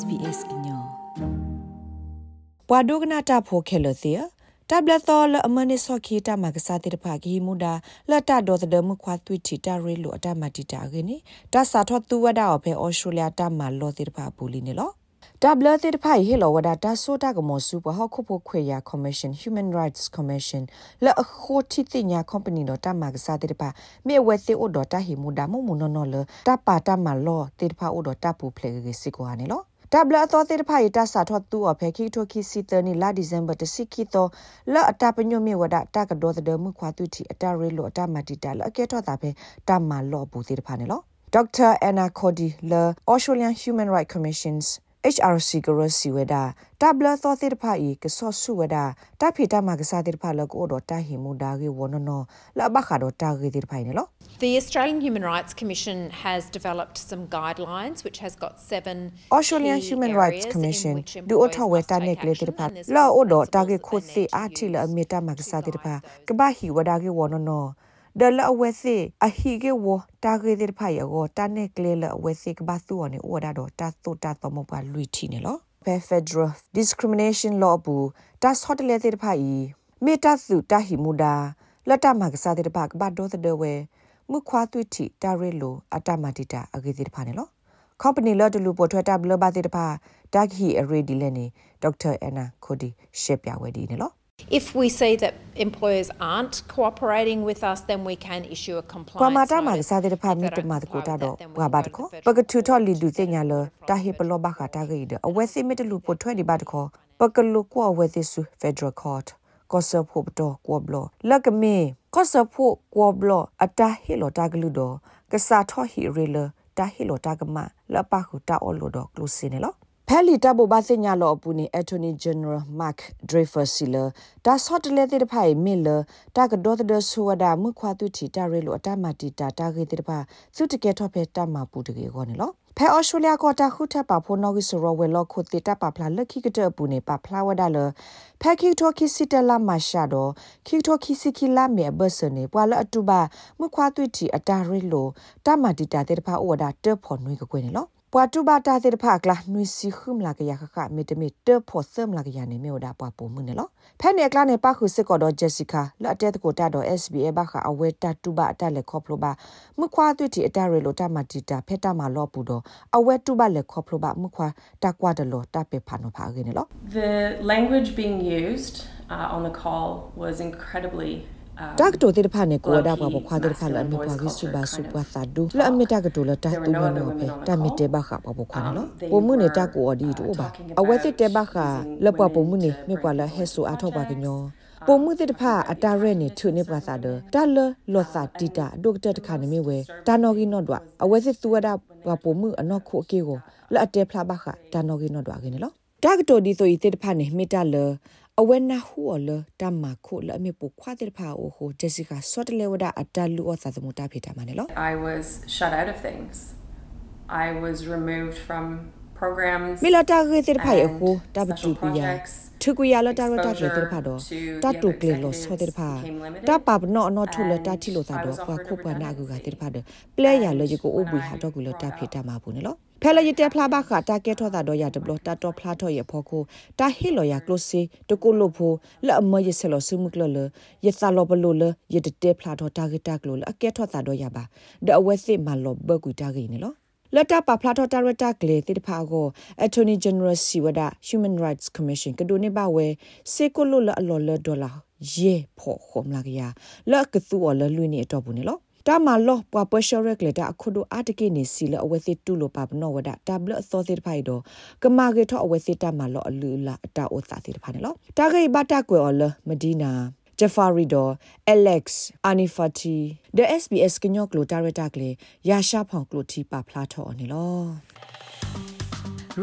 SBS ညောပွာဒုကနာတာဖိုခဲလသီတဘလသောလအမနိစောခီတာမကစားတဲ့ဖာကီမူဒါလတ်တာဒေါ်တဲ့မခွာသွိတီတာရဲလိုအတမတီတာကင်းတာစာထောသူဝဒါအဖေဩစတြေးလျတာမလောတဲ့ဖာပူလီနေလောတဘလတဲ့ဖိုင်ဟေလောဝဒတာဆိုတာကမောစုပဟခုဖို့ခွေရ commission human rights commission လာခိုတီတင်ညာ company တော့တမကစားတဲ့ပါမြေဝဲသေးအိုတော့တဟီမူဒါမမနော်နော်လတပါတမလောတဲ့ဖာအိုတော့တပူဖလေကစီကိုဟာနေလော တဘလအသောတဲ့ဖိုင်တာစာထောသူအဖေခိထိုခိစီတနီလာဒီဇင်ဘာတစီခိတောလာအတပညိုမြေဝဒတကတော့တဲ့မှုခွာသူတီအတရဲလိုအတမတီတာလအကဲထောတာဖေတမလောဘူးတဲ့ဖာနေလော Dr. Anna Cody, the Australian Human Rights Commission's HRC ကရစီဝဒတဘလသောတိတဖာဤကဆောဆုဝဒတဖိတမကစားတိတဖာလကိုတော့တဟိမူဒါဂေဝနနောလဘခါတော့တာဂေတိတဖိုင်နော် The Australian Human Rights Commission has developed some guidelines which has got seven Australian Human Rights Commission du otha we ta ne kle tir pa la o do ta ge khu si a thi la mi ta ma ka sa tir pa ka ba hi wa da ge wo no no ဒလအဝဲစီအဟီကေဝတာဂေဒီဖိုင်ယောတာနေကလေလအဝဲစီကဘာသူအနေဩဒါတော့တာတူတာတမပါလူတီနေလော federal discrimination law ဘူးတာဆော့တလေတဲ့ဖိုင်မေတာစုတာဟီမူဒါလတ်တမကစားတဲ့ဘာကဘာတော့တဲ့ဝဲမခွာသွိတီတာရဲလိုအတမတီတာအဂေဒီဖာနေလော company လတ်တလူပေါ်ထွက်တာဘလဘာတဲ့ဖာတာခီအရေဒီလဲနေဒေါက်တာအန်နာခိုဒီရှေပြဝဲဒီနေလော If we see that employers aren't cooperating with us, then we can issue a compliance. Kwamata ma sa de pa mi to ma ko ta do wa ba ko. Pa ka thu tho li du te nya lo ta he plo ba kha ta ge de. A we si mi de lu po thwe di ba de ko. Pa ka lu ko we si su federal court. Ko sa pho do ko blo. La ka mi ko sa pho ko blo ata he lo ta glu do. Ka sa tho hi re le ta he lo ta ka ma. La pa khu ta o lo do close ne lo. ဖဲလီတဘဘစညာလောပူနီအတိုနီဂျန်နရယ်မတ်ဒရေဖာစီလာဒါဆော့တလေတဲ့ဖိုင်မီလာတာကဒေါ်တဲ့ဆူဝဒါမခွာတူတီတာရဲလိုအတမတီတာတာဂေတဲ့ပါစုတကဲထော့ဖဲတမပူတကေကောနေလောဖဲအော်စတြေးလျကတာခုထပ်ပါဖိုနော်ဂီဆိုရဝဲလောခုတိတပါဖလာလက်ခိကတဲ့ပူနေပါဖလာဝဒါလဖဲခိတိုခိစီတလာမရှာတော့ခိတိုခိစီခိလာမေဘဆနေပွာလအတူပါမခွာတူတီအတာရဲလိုတမတီတာတဲ့ပါဩဒါတက်ဖို့နွေကကွေးနေလော ပွာတူဘာတာတဲ့ဖာကလာနွီစီခုမလာကရခခမေတမီတဖို့ဆမ်လာကရနေမေဒါပွာပုံမှုနေလောဖဲနေကလာနေပါခုစစ်ကောတော့ဂျက်စီကာလက်တဲ့ကိုတာတော့ SBA ဘခအဝဲတတူဘာတက်လက်ခေါပလိုဘာမခွာသွတီအတရလိုတမတီတာဖက်တမလောပူတော့အဝဲတူဘာလက်ခေါပလိုဘာမခွာတကွာတလောတပေဖာနောဖာရနေလော The language being used uh, on the call was incredibly တာကတိုတေဖာနေကိုဒါဘဘခွာတေဖာလအမီပွားဂိစုဘာစုပွားသာဒူလအမီတာကတိုလတာတူမနောပဲတာမီတေဘခဘဘခွာနော်ပုံမှုနေတာကိုအဒီတို့ပါအဝဲစစ်တေဘခလပပုံမှုနေမြေပွားလဟဲဆူအထောပါကညောပုံမှုတေတဖာအတာရဲနေထုနေပါသာဒတာလလောစာတီတာဒုကတတခါနေမြဝဲတာနော်ဂီနော်ဒွာအဝဲစစ်သူဝဒါပုံမှုအနော်ခုအကေကိုလအတေဖလာဘခတာနော်ဂီနော်ဒွာကင်းနော်တာကတိုဒီဆိုဤတေတဖာနေမိတာလ အဝဲနာဟူအလတမခုလအမေပခွာတဲ့ဖာအိုဟိုဂျက်စီကာဆော့တလေဝဒအတလူအသသမူတာဖေတာမနေလို့ I was shut out of things I was removed from programs မီလာတာဂေတဲ့ဖာယဟိုတဘတူပီယာထုကူရလတာရတာတဲ့ဖာတော့တတူကလေလို့ဆောတဲ့ဖာတပပနောနောထုလတာတီလို့သာတော့ကွာခုပနာကူကတဲ့ဖာတော့ပလဲရလကြီးကိုအိုဘူဟာတော့ကူလတာဖေတာမှာဘူးနော် ဖဲလရတဲ့ဖလာဘခတာကဲထောတာတော့ရတဘလတာတော့ဖလာတော့ရဖို့ကိုတာဟီလောရကလုစီတကုလို့ဖို့လက်အမရဆလောဆုမကလလရသလောဘလို့လရတဲ့ဖလာတော့တာကတာကလို့အကဲထောတာတော့ရပါဒအဝဲစစ်မလောဘကူတာကိနေလောလတ်တာပါဖလာထော်တာရတာကလေတိတဖာကို Attorney General Siwada Human Rights Commission ကဒိုနေပါဝဲစေကိုလိုလအလော်လဒေါ်လာယေဖို့ခုံလာကရလကသူော်လလွိနေတော့ဘူးနေလို့ တာမလောပွာပရှရက်လက်တာအခုဒိုအာတကိနေစီလအဝဲစစ်တူလိုပါဘနောဝဒတဘလအသောစစ်ဖိုင်တော့ကမာကေထောအဝဲစစ်တာမလောအလူလာအတာအိုသာစစ်ဖိုင်နော်တာဂိဘတာကွယ်ော်လမဒီနာ Jafari do Alex Anifati the SBS ကညောကလိုတာရတာကလေရာရှာဖောင်ကလိုတီပါဖလာထော်နေလော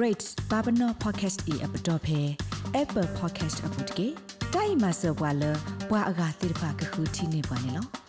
Rates Babano Podcast e app dot phe Apple Podcast app တကေတိုင်မဆောဘွာလဘွာအဂါတိဖာကခုတီနေပါနေလော